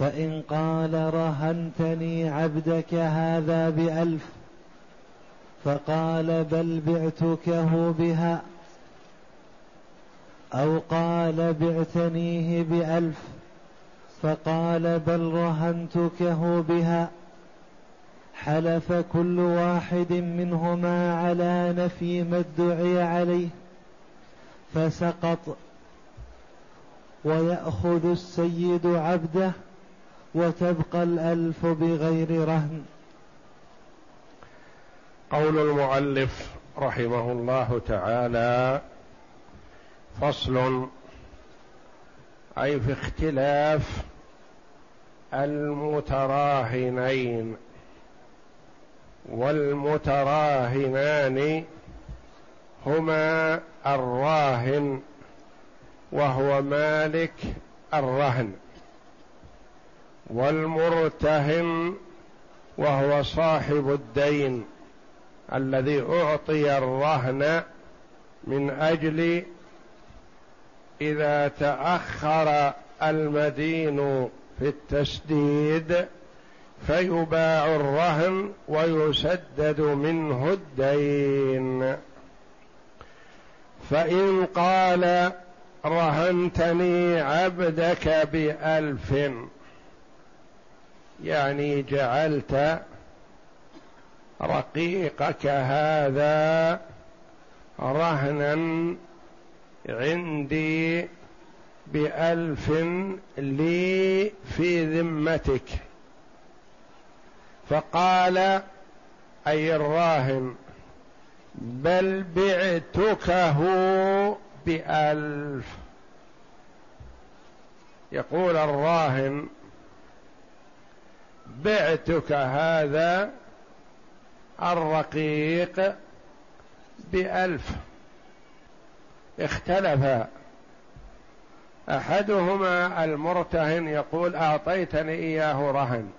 فإن قال رهنتني عبدك هذا بألف فقال بل بعتكه بها أو قال بعتنيه بألف فقال بل رهنتكه بها حلف كل واحد منهما على نفي ما ادعي عليه فسقط ويأخذ السيد عبده وتبقى الألف بغير رهن. قول المؤلف رحمه الله تعالى فصل أي في اختلاف المتراهنين والمتراهنان هما الراهن وهو مالك الرهن. والمرتهن وهو صاحب الدين الذي أعطي الرهن من أجل إذا تأخر المدين في التسديد فيباع الرهن ويسدد منه الدين. فإن قال رهنتني عبدك بألف يعني جعلت رقيقك هذا رهنا عندي بألف لي في ذمتك. فقال أي الراهن بل بعتكه بألف. يقول الراهن بعتك هذا الرقيق بألف. اختلف. أحدهما المرتهن يقول أعطيتني إياه رهن.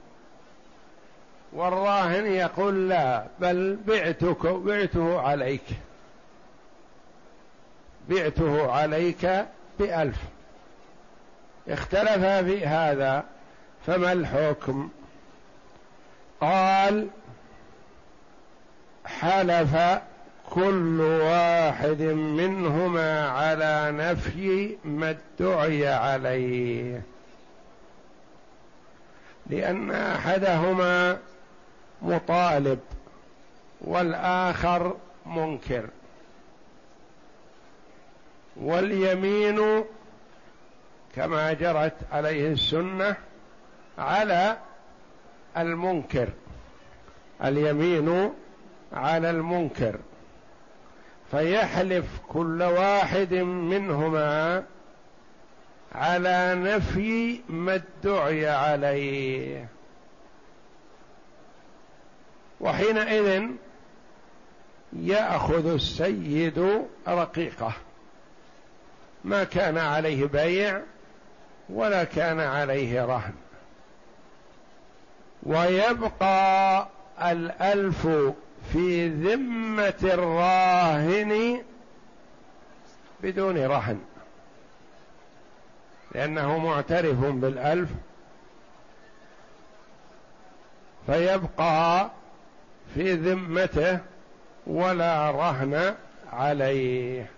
والراهن يقول لا بل بعتك بعته عليك. بعته عليك بألف. اختلف في هذا فما الحكم؟ قال حلف كل واحد منهما على نفي ما ادعي عليه. لأن أحدهما مطالب والآخر منكر. واليمين كما جرت عليه السنة على المنكر. اليمين على المنكر. فيحلف كل واحد منهما على نفي ما ادعي عليه. وحينئذ يأخذ السيد رقيقه. ما كان عليه بيع ولا كان عليه رهن. ويبقى الألف في ذمة الراهن بدون رهن لأنه معترف بالألف فيبقى في ذمته ولا رهن عليه.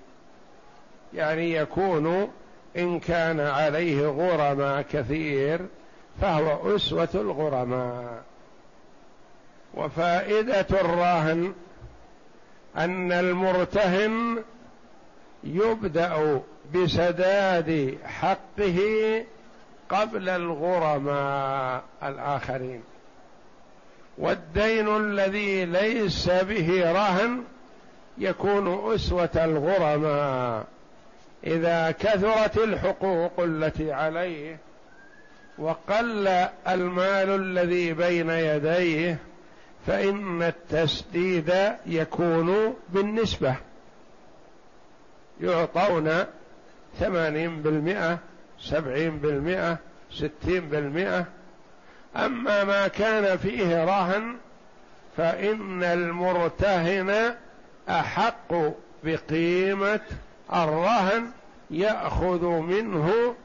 يعني يكون إن كان عليه غرماء كثير فهو أسوة الغرماء. وفائدة الراهن أن المرتهن يبدأ بسداد حقه قبل الغرماء الآخرين. والدين الذي ليس به رهن يكون أسوة الغرماء إذا كثرت الحقوق التي عليه وقل المال الذي بين يديه فإن التسديد يكون بالنسبة. يعطون ثمانين بالمئة سبعين بالمئة ستين بالمئة. أما ما كان فيه رهن فإن المرتهن أحق بقيمة الرهن يأخذ منه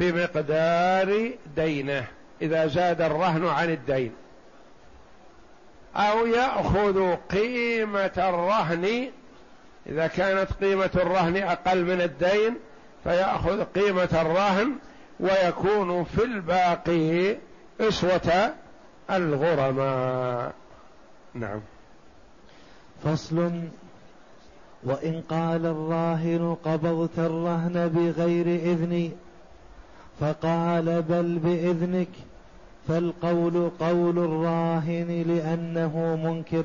بمقدار دينه إذا زاد الرهن عن الدين. أو يأخذ قيمة الرهن إذا كانت قيمة الرهن أقل من الدين فيأخذ قيمة الرهن ويكون في الباقي إسوة الغرماء. نعم. فصل. وإن قال الراهن قبضت الرهن بغير إذني فقال بل بإذنك فالقول قول الراهن لأنه منكر.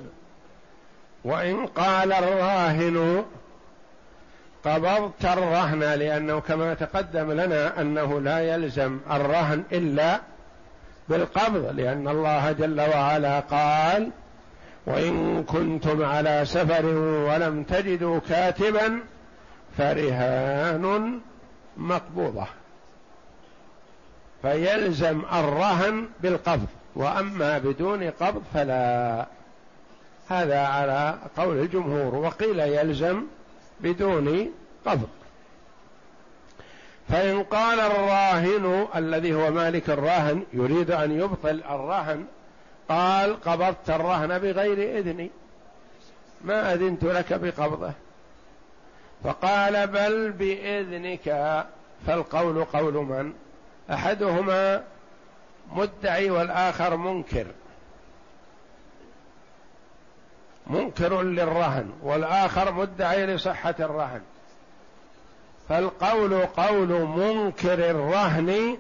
وإن قال الراهن قبضت الرهن لأنه كما تقدم لنا أنه لا يلزم الرهن إلا بالقبض لأن الله جل وعلا قال وإن كنتم على سفر ولم تجدوا كاتبا فرهان مقبوضة. فيلزم الرهن بالقبض وأما بدون قبض فلا. هذا على قول الجمهور وقيل يلزم بدون قبض. فإن قال الراهن الذي هو مالك الراهن يريد أن يبطل الرهن قال قبضت الرهن بغير إذني ما أذنت لك بقبضه؟ فقال بل بإذنك. فالقول قول من؟ أحدهما مدعي والآخر منكر. منكر للرهن والآخر مدعي لصحة الرهن. فالقول قول منكر الرهن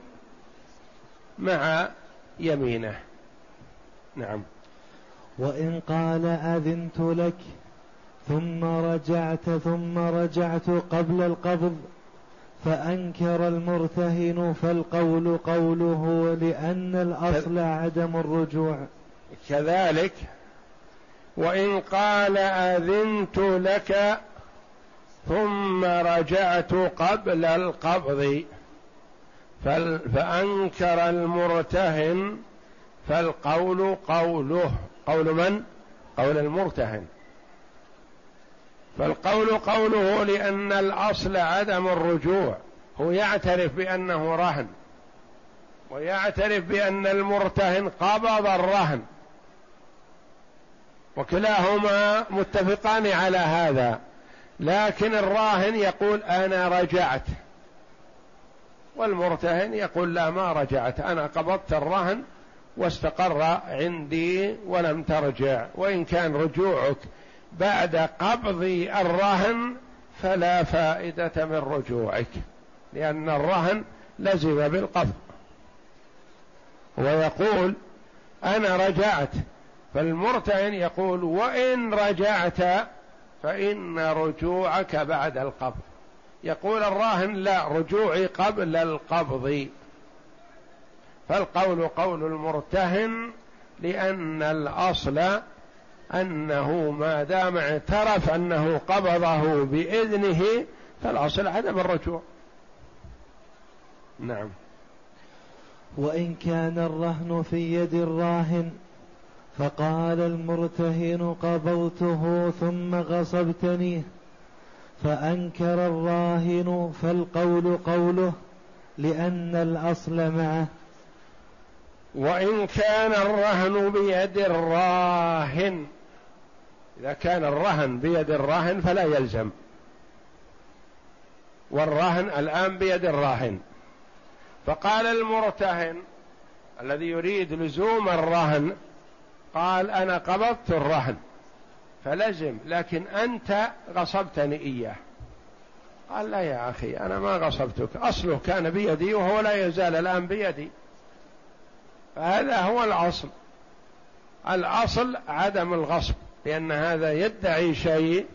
مع يمينه. نعم. وإن قال أذنت لك ثم رجعت ثم رجعت قبل القبض فأنكر المرتهن فالقول قوله لأن الأصل عدم الرجوع. كذلك وإن قال أذنت لك ثم رجعت قبل القبض فأنكر المرتهن فالقول قوله. قول من؟ قول المرتهن. فالقول قوله لأن الأصل عدم الرجوع هو يعترف بأنه رهن ويعترف بأن المرتهن قبض الرهن وكلاهما متفقان على هذا لكن الراهن يقول أنا رجعت والمرتهن يقول لا ما رجعت أنا قبضت الرهن واستقر عندي ولم ترجع وإن كان رجوعك بعد قبض الرهن فلا فائدة من رجوعك لأن الرهن لزم بالقبض. ويقول أنا رجعت فالمرتهن يقول وإن رجعت فإن رجوعك بعد القبض. يقول الراهن لا رجوعي قبل القبض. فالقول قول المرتهن لأن الأصل أنه ما دام اعترف أنه قبضه بإذنه فالأصل عدم الرجوع. نعم. وإن كان الرهن في يد الراهن فقال المرتهن قبضته ثم غصبتني فأنكر الراهن فالقول قوله لأن الأصل معه. وإن كان الرهن بيد الراهن إذا كان الرهن بيد الراهن فلا يلزم. والرهن الآن بيد الراهن. فقال المرتهن الذي يريد لزوم الرهن قال أنا قبضت الرهن فلزم لكن أنت غصبتني إياه. قال لا يا أخي أنا ما غصبتك أصله كان بيدي وهو لا يزال الآن بيدي. فهذا هو الأصل. الأصل عدم الغصب. لأن هذا يدعي شيء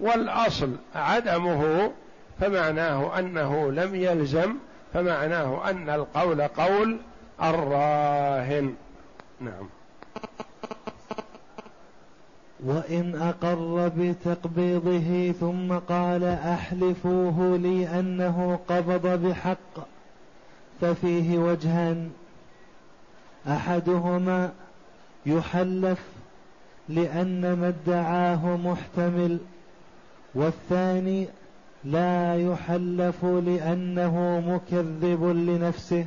والأصل عدمه فمعناه أنه لم يلزم فمعناه أن القول قول الراهن. نعم. وإن أقر بتقبيضه ثم قال أحلفوه لي أنه قبض بحق ففيه وجهان. أحدهما يحلف لأن ما ادعاه محتمل والثاني لا يحلف لأنه مكذب لنفسه.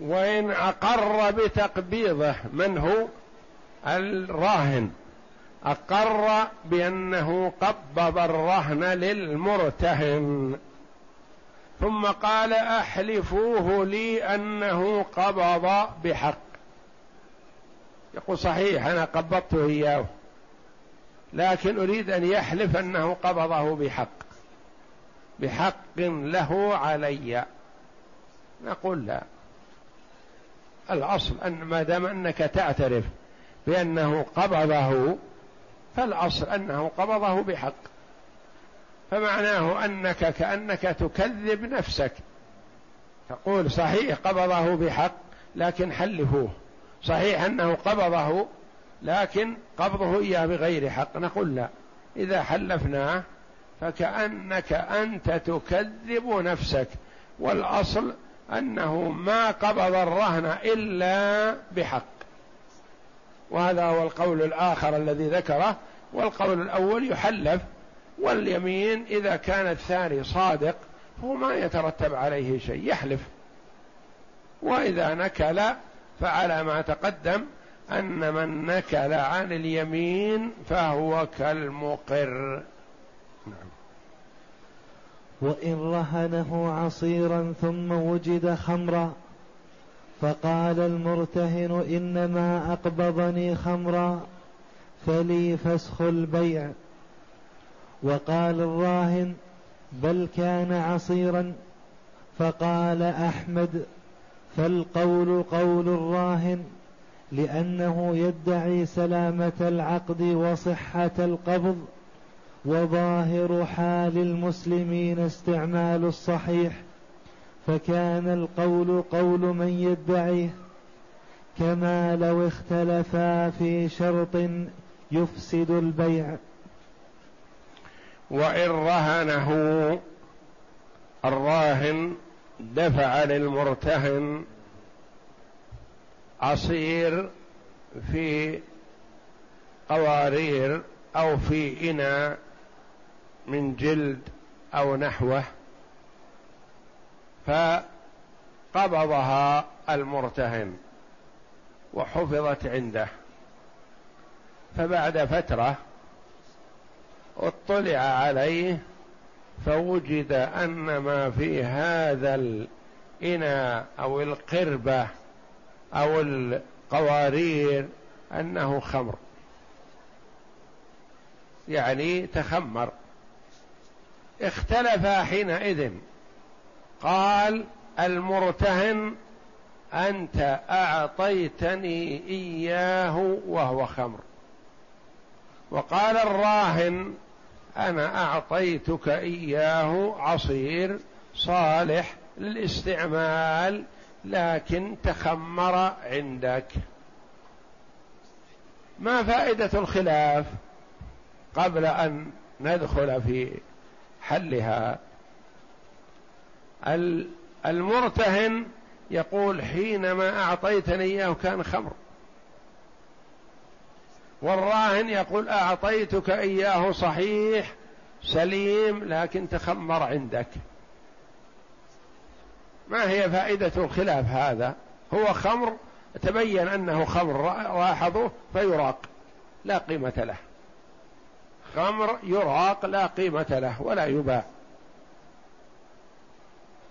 وإن أقر بتقبيضه من هو؟ الراهن. أقر بأنه قبض الرهن للمرتهن. ثم قال أحلفوه لي أنه قبض بحق. يقول صحيح أنا قبضته إياه. لكن أريد أن يحلف أنه قبضه بحق. بحق له علي. نقول لا. الأصل أن ما دام أنك تعترف بأنه قبضه فالأصل أنه قبضه بحق. فمعناه أنك كأنك تكذب نفسك. تقول صحيح قبضه بحق لكن حلفوه. صحيح أنه قبضه لكن قبضه إياه بغير حق. نقول لا. إذا حلفناه فكأنك أنت تكذب نفسك. والأصل أنه ما قبض الرهن إلا بحق. وهذا هو القول الآخر الذي ذكره. والقول الأول يحلف. واليمين إذا كان الثاني صادق فهو ما يترتب عليه شيء يحلف. وإذا نكل فعلى ما تقدم أن من نكل عن اليمين فهو كالمقر. نعم. وإن رهنه عصيرا ثم وجد خمرا فقال المرتهن إنما أقبضني خمرا فلي فسخ البيع. وقال الراهن بل كان عصيرا فقال أحمد فالقول قول الراهن لأنه يدعي سلامة العقد وصحة القبض وظاهر حال المسلمين استعمال الصحيح. فكان القول قول من يدعيه كما لو اختلفا في شرط يفسد البيع. وإن رهنه الراهن دفع للمرتهن عصير في قوارير أو في إناء من جلد أو نحوه فقبضها المرتهن وحفظت عنده. فبعد فترة اطلع عليه فوجد أن ما في هذا الإناء أو القربة أو القوارير أنه خمر. يعني تخمر. اختلف حينئذ. قال المرتهن أنت أعطيتني إياه وهو خمر. وقال الراهن أنا أعطيتك إياه عصير صالح للاستعمال لكن تخمر عندك. ما فائدة الخلاف قبل أن ندخل في حلها؟ المرتهن يقول حينما أعطيتني إياه كان خمر. والراهن يقول أعطيتك إياه صحيح سليم لكن تخمر عندك. ما هي فائدة الخلاف هذا؟ هو خمر تبين أنه خمر لاحظوا فيراق لا قيمة له. خمر يراق لا قيمة له ولا يباع.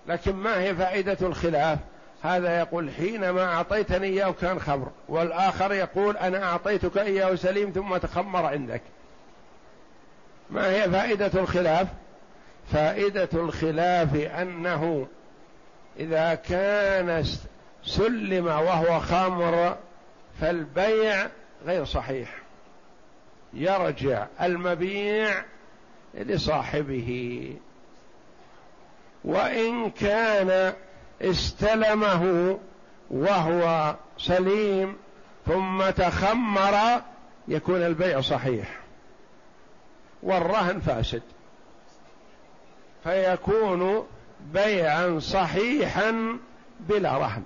لكن ما هي فائدة الخلاف؟ هذا يقول حينما أعطيتني إياه كان خمر والآخر يقول أنا أعطيتك إياه سليم ثم تخمر عندك. ما هي فائدة الخلاف؟ فائدة الخلاف أنه إذا كان سلم وهو خمر فالبيع غير صحيح. يرجع المبيع لصاحبه. وإن كان استلمه وهو سليم ثم تخمر يكون البيع صحيح. والرهن فاسد. فيكون بيعا صحيحا بلا رهن.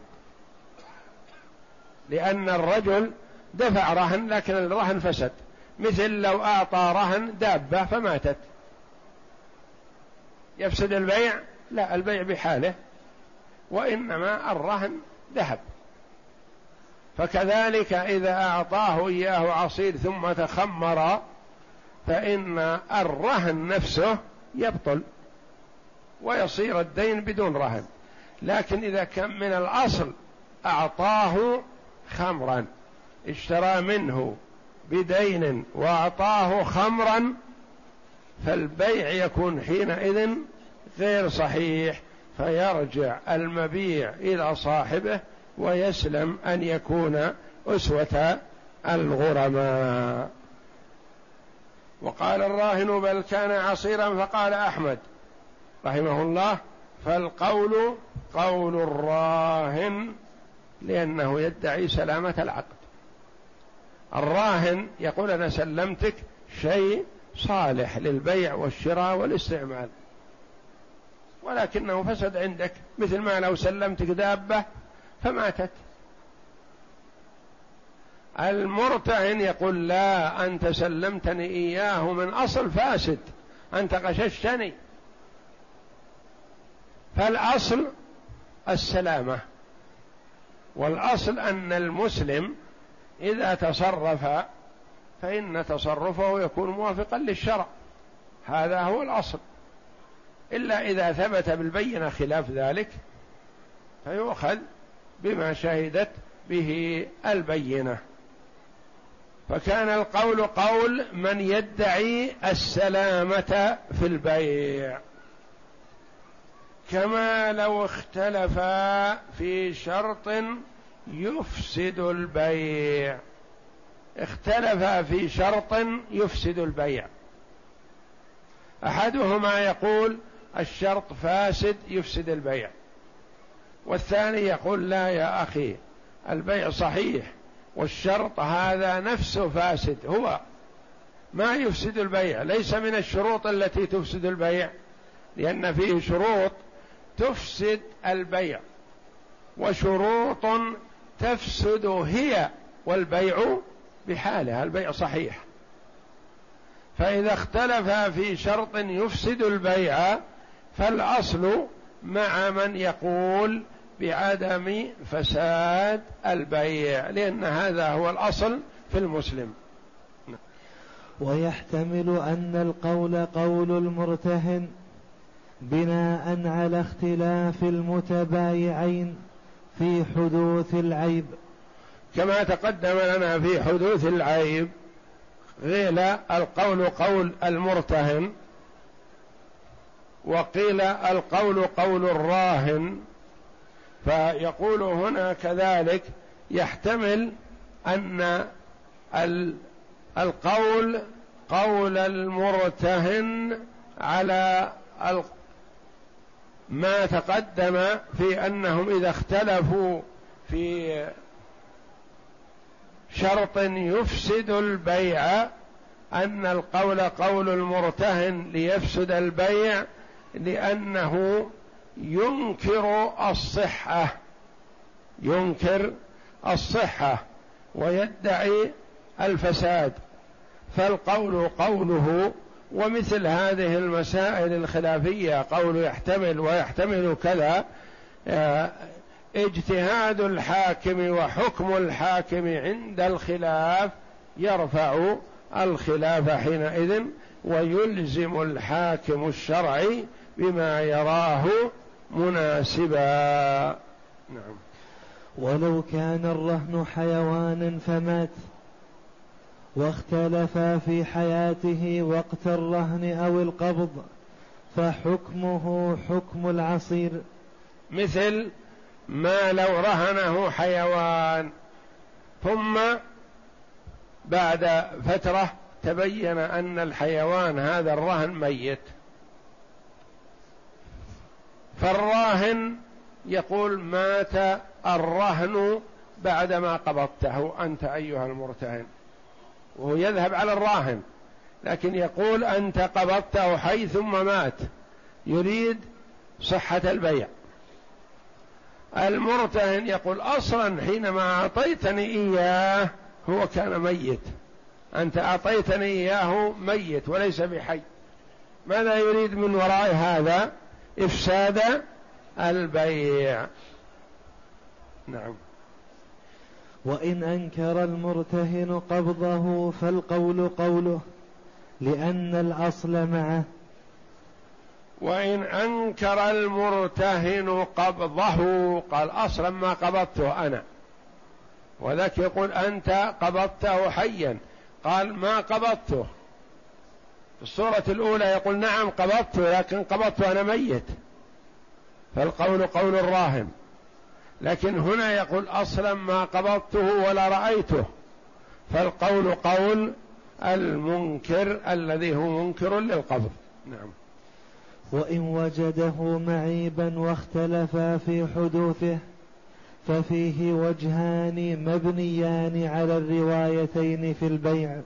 لأن الرجل دفع رهن لكن الرهن فسد. مثل لو أعطى رهن دابة فماتت. يفسد البيع؟ لا البيع بحاله. وإنما الرهن ذهب. فكذلك إذا أعطاه إياه عصير ثم تخمر فإن الرهن نفسه يبطل ويصير الدين بدون رهن. لكن إذا كان من الأصل أعطاه خمرا اشترى منه بدين وأعطاه خمرا فالبيع يكون حينئذ غير صحيح. فيرجع المبيع إلى صاحبه ويسلم أن يكون أسوة الغرماء. وقال الراهن بل كان عصيرا فقال أحمد رحمه الله فالقول قول الراهن لأنه يدعي سلامة العقد. الراهن يقول أنا سلمتك شيء صالح للبيع والشراء والاستعمال. ولكنه فسد عندك مثل ما لو سلمتك دابة فماتت. المرتهن يقول لا أنت سلمتني إياه من أصل فاسد أنت غششتني. فالأصل السلامة والأصل أن المسلم إذا تصرف فإن تصرفه يكون موافقا للشرع. هذا هو الأصل. إلا إذا ثبت بالبينة خلاف ذلك فيؤخذ بما شهدت به البينة. فكان القول قول من يدعي السلامة في البيع. كما لو اختلفا في شرط يفسد البيع. اختلفا في شرط يفسد البيع. أحدهما يقول الشرط فاسد يفسد البيع. والثاني يقول لا يا أخي البيع صحيح والشرط هذا نفسه فاسد هو ما يفسد البيع ليس من الشروط التي تفسد البيع لأن فيه شروط تفسد البيع وشروط تفسد هي والبيع بحالها البيع صحيح. فإذا اختلف في شرط يفسد البيع فالأصل مع من يقول بعدم فساد البيع لأن هذا هو الأصل في المسلم. ويحتمل أن القول قول المرتهن بناء على اختلاف المتبايعين في حدوث العيب. كما تقدم لنا في حدوث العيب قيل القول قول المرتهن وقيل القول قول الراهن فيقول هنا كذلك يحتمل أن القول قول المرتهن على ما تقدم في أنهم إذا اختلفوا في شرط يفسد البيع أن القول قول المرتهن ليفسد البيع لأنه ينكر الصحة ينكر الصحة ويدعي الفساد. فالقول قوله ومثل هذه المسائل الخلافية قول يحتمل ويحتمل كذا آه، اجتهاد الحاكم وحكم الحاكم عند الخلاف يرفع الخلاف حينئذ ويلزم الحاكم الشرعي بما يراه مناسبا. نعم. ولو كان الرهن حيوانا فمات واختلفا في حياته وقت الرهن أو القبض فحكمه حكم العصير. مثل ما لو رهنه حيوان ثم بعد فترة تبين أن الحيوان هذا الرهن ميت. فالراهن يقول مات الرهن بعدما قبضته أنت أيها المرتهن وهو يذهب على الراهن لكن يقول أنت قبضته حي ثم مات يريد صحة البيع. المرتهن يقول أصلا حينما أعطيتني إياه هو كان ميت أنت أعطيتني إياه ميت وليس بحي ماذا يريد من وراء هذا؟ إفساد البيع. نعم. وإن أنكر المرتهن قبضه فالقول قوله لأن الأصل معه. وإن أنكر المرتهن قبضه قال أصلا ما قبضته أنا. وذاك يقول أنت قبضته حيا. قال ما قبضته. في الصورة الأولى يقول نعم قبضته لكن قبضته أنا ميت. فالقول قول الراهن. لكن هنا يقول أصلا ما قبضته ولا رأيته. فالقول قول المنكر الذي هو منكر للقبض. نعم. وإن وجده معيبا واختلفا في حدوثه ففيه وجهان مبنيان على الروايتين في البيع.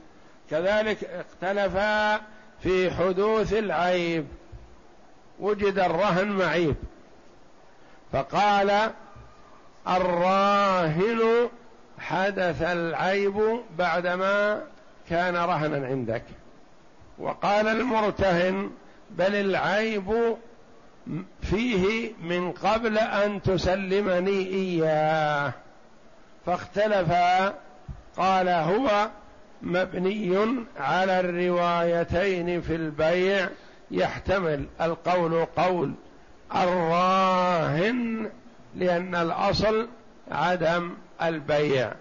كذلك اختلفا في حدوث العيب وجد الرهن معيب. فقال الراهن حدث العيب بعدما كان رهنا عندك. وقال المرتهن بل العيب فيه من قبل أن تسلمني إياه. فاختلفا قال هو مبني على الروايتين في البيع يحتمل القول قول الراهن لأن الأصل عدم البيع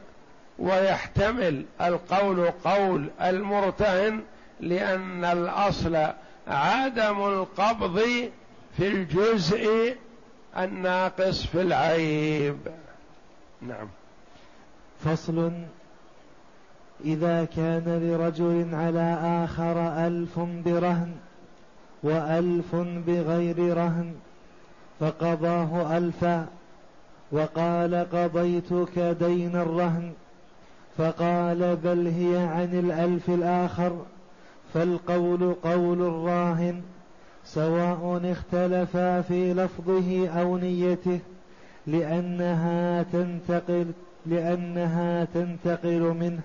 ويحتمل القول قول المرتهن لأن الأصل عدم القبض في الجزء الناقص في العيب. نعم. فصل إذا كان لرجل على آخر ألف برهن وألف بغير رهن فقضاه ألفا وقال قضيتك دين الرهن فقال بل هي عن الألف الآخر فالقول قول الراهن سواء اختلفا في لفظه أو نيته لأنها تنتقل لأنها تنتقل منه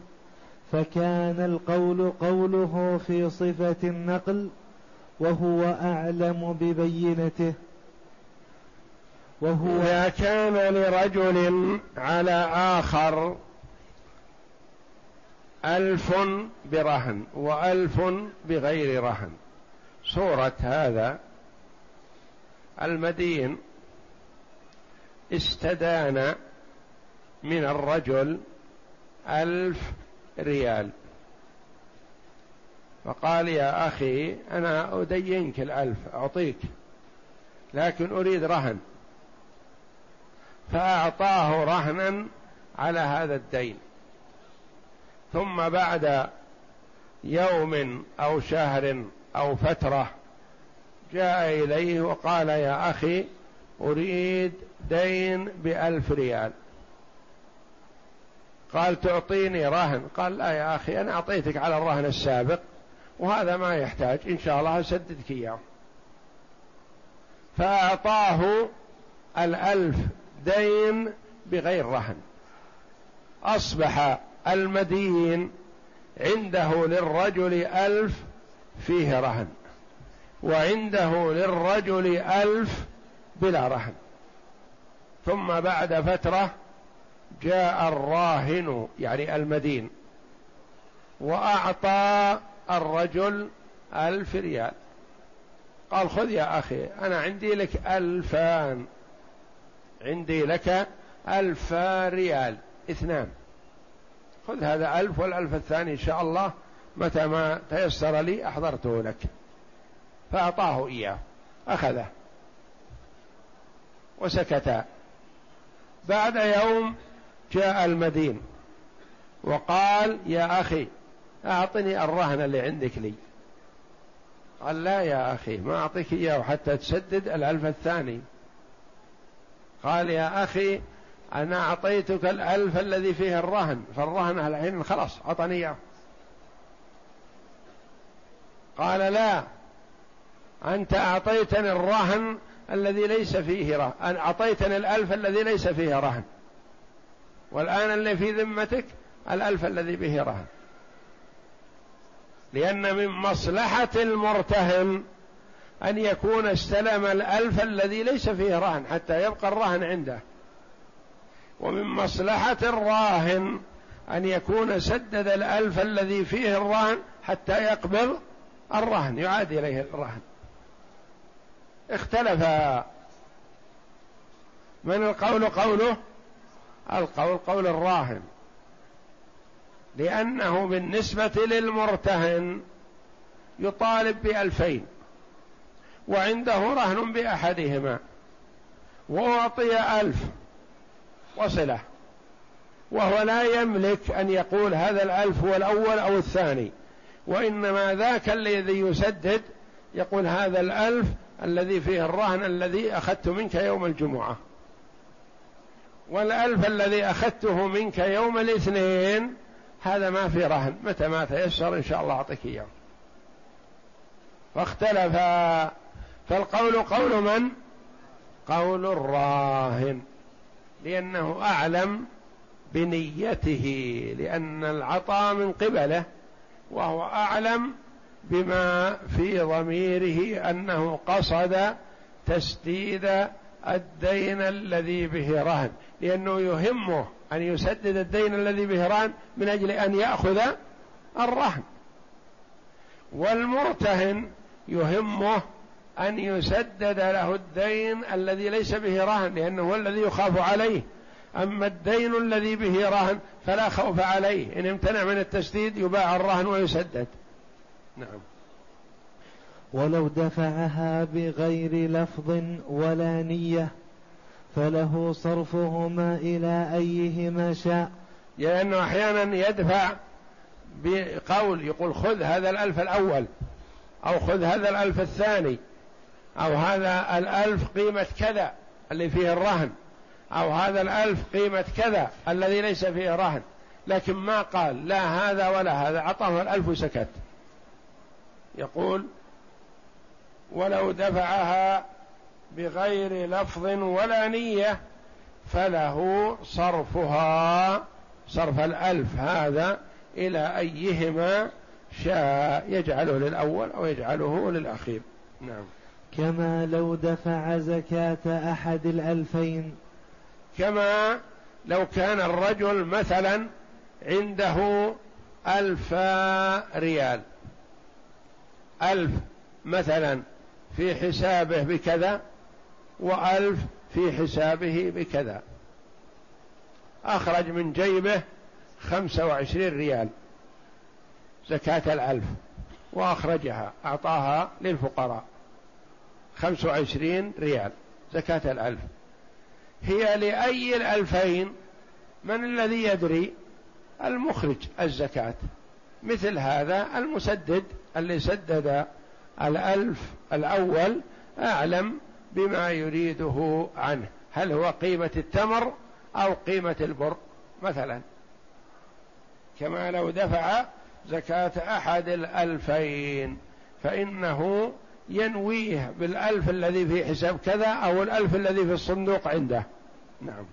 فكان القول قوله في صفة النقل وهو أعلم ببينته. وهو إذا كان لرجل على آخر ألف برهن وألف بغير رهن. صورة هذا المدين استدان من الرجل ألف ريال. فقال يا أخي أنا أدينك الألف أعطيك لكن أريد رهن. فأعطاه رهنا على هذا الدين. ثم بعد يوم أو شهر أو فترة جاء إليه وقال يا أخي أريد دين بألف ريال. قال تعطيني رهن. قال لا يا أخي أنا أعطيتك على الرهن السابق وهذا ما يحتاج. إن شاء الله أسددك إياه. فأعطاه الألف دين بغير رهن. أصبح المدين عنده للرجل ألف فيه رهن وعنده للرجل ألف بلا رهن. ثم بعد فترة جاء الراهن يعني المدين وأعطى الرجل ألف ريال. قال خذ يا أخي أنا عندي لك ألفان. عندي لك ألفا ريال اثنان. خذ هذا ألف والألف الثاني إن شاء الله متى ما تيسر لي أحضرته لك. فأعطاه إياه أخذه وسكتا بعد يوم جاء المدين وقال يا أخي أعطني الرهن اللي عندك لي. قال لا يا أخي ما أعطيك إياه حتى تسدد الألف الثاني. قال يا أخي أنا أعطيتك الألف الذي فيه الرهن فالرهن الحين خلاص أعطني إياه. قال لا أنت أعطيتني الرهن الذي ليس فيه رهن أعطيتني الألف الذي ليس فيه رهن. والآن اللي في ذمتك الألف الذي به رهن. لأن من مصلحة المرتهن أن يكون استلم الألف الذي ليس فيه رهن حتى يبقى الرهن عنده. ومن مصلحة الراهن أن يكون سدد الألف الذي فيه الرهن حتى يقبل الرهن يعاد إليه الرهن. اختلف. من القول قوله؟ القول قول الراهن. لأنه بالنسبة للمرتهن يطالب بألفين وعنده رهن بأحدهما وأعطي ألف وصلة وهو لا يملك أن يقول هذا الألف هو الأول أو الثاني وإنما ذاك الذي يسدد يقول هذا الألف الذي فيه الرهن الذي أخذت منك يوم الجمعة. والألف الذي أخذته منك يوم الاثنين هذا ما في رهن متى ما تيسر إن شاء الله أعطيك إياه. فاختلف فالقول قول من؟ قول الراهن لأنه أعلم بنيته لأن العطاء من قبله وهو أعلم بما في ضميره أنه قصد تسديد الدين الذي به رهن لأنه يهمه أن يسدد الدين الذي به رهن من أجل أن يأخذ الرهن. والمرتهن يهمه أن يسدد له الدين الذي ليس به رهن لأنه هو الذي يخاف عليه. أما الدين الذي به رهن فلا خوف عليه إن امتنع من التسديد يباع الرهن ويسدد. نعم. ولو دفعها بغير لفظ ولا نية فله صرفهما إلى أيهما شاء. لأنه أحيانا يدفع بقول يقول خذ هذا الألف الأول أو خذ هذا الألف الثاني أو هذا الألف قيمة كذا اللي فيه الرهن أو هذا الألف قيمة كذا الذي ليس فيه رهن. لكن ما قال لا هذا ولا هذا أعطاه الألف وسكت. يقول ولو دفعها بغير لفظ ولا نية فله صرفها صرف الألف هذا إلى أيهما شاء يجعله للأول أو يجعله للأخير. نعم. كما لو دفع زكاة أحد الألفين. كما لو كان الرجل مثلا عنده ألف ريال ألف مثلا في حسابه بكذا وألف في حسابه بكذا. أخرج من جيبه خمسة وعشرين ريال زكاة الألف وأخرجها أعطاها للفقراء. خمس وعشرين ريال زكاة الألف. هي لأي الألفين؟ من الذي يدري؟ المخرج الزكاة. مثل هذا المسدد اللي سدد الألف الأول أعلم بما يريده عنه. هل هو قيمة التمر أو قيمة البر؟ مثلا كما لو دفع زكاة أحد الألفين فإنه ينويه بالألف الذي في حساب كذا أو الألف الذي في الصندوق عنده. نعم.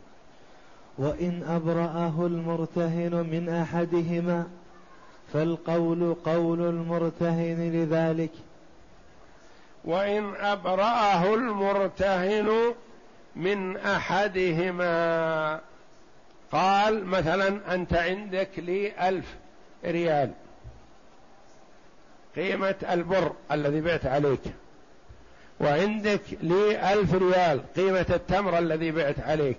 وإن أبرأه المرتهن من أحدهما فالقول قول المرتهن لذلك. وإن أبرأه المرتهن من أحدهما. قال مثلا أنت عندك لي ألف ريال. قيمة البر الذي بعت عليك. وعندك لي ألف ريال قيمة التمر الذي بعت عليك.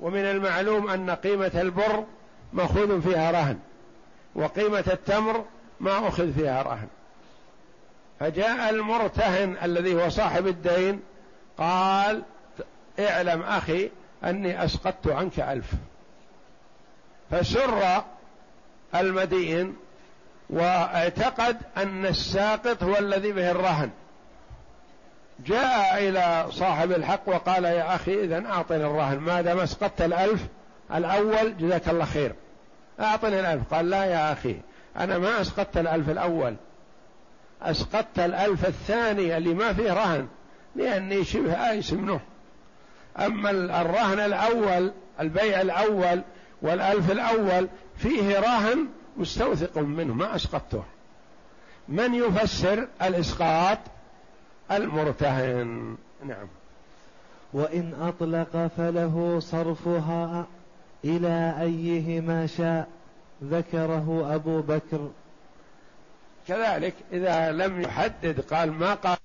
ومن المعلوم أن قيمة البر مأخوذ فيها رهن وقيمة التمر ما أخذ فيها رهن. فجاء المرتهن الذي هو صاحب الدين قال اعلم أخي أني أسقطت عنك ألف. فسر المدين واعتقد أن الساقط هو الذي به الرهن. جاء إلى صاحب الحق وقال يا أخي إذا أعطني الرهن ما دام أسقطت الألف الأول جزاك الله خير. أعطني الألف. قال لا يا أخي أنا ما أسقطت الألف الأول. أسقطت الألف الثاني اللي ما فيه رهن لأني شبه آيس منه أما الرهن الأول البيع الأول والألف الأول فيه رهن مستوثق منه ما أسقطته. من يفسر الإسقاط؟ المرتهن. نعم. وإن أطلق فله صرفها إلى أيهما شاء ذكره أبو بكر. كذلك إذا لم يحدد قال ما قال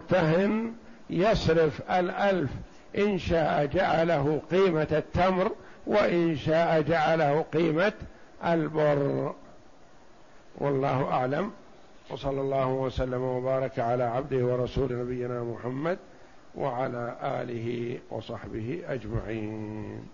مرتهن يصرف الألف إن شاء جعله قيمة التمر وإن شاء جعله قيمة البر. والله أعلم. وصلى الله وسلم وبارك على عبده ورسول نبينا محمد وعلى آله وصحبه أجمعين.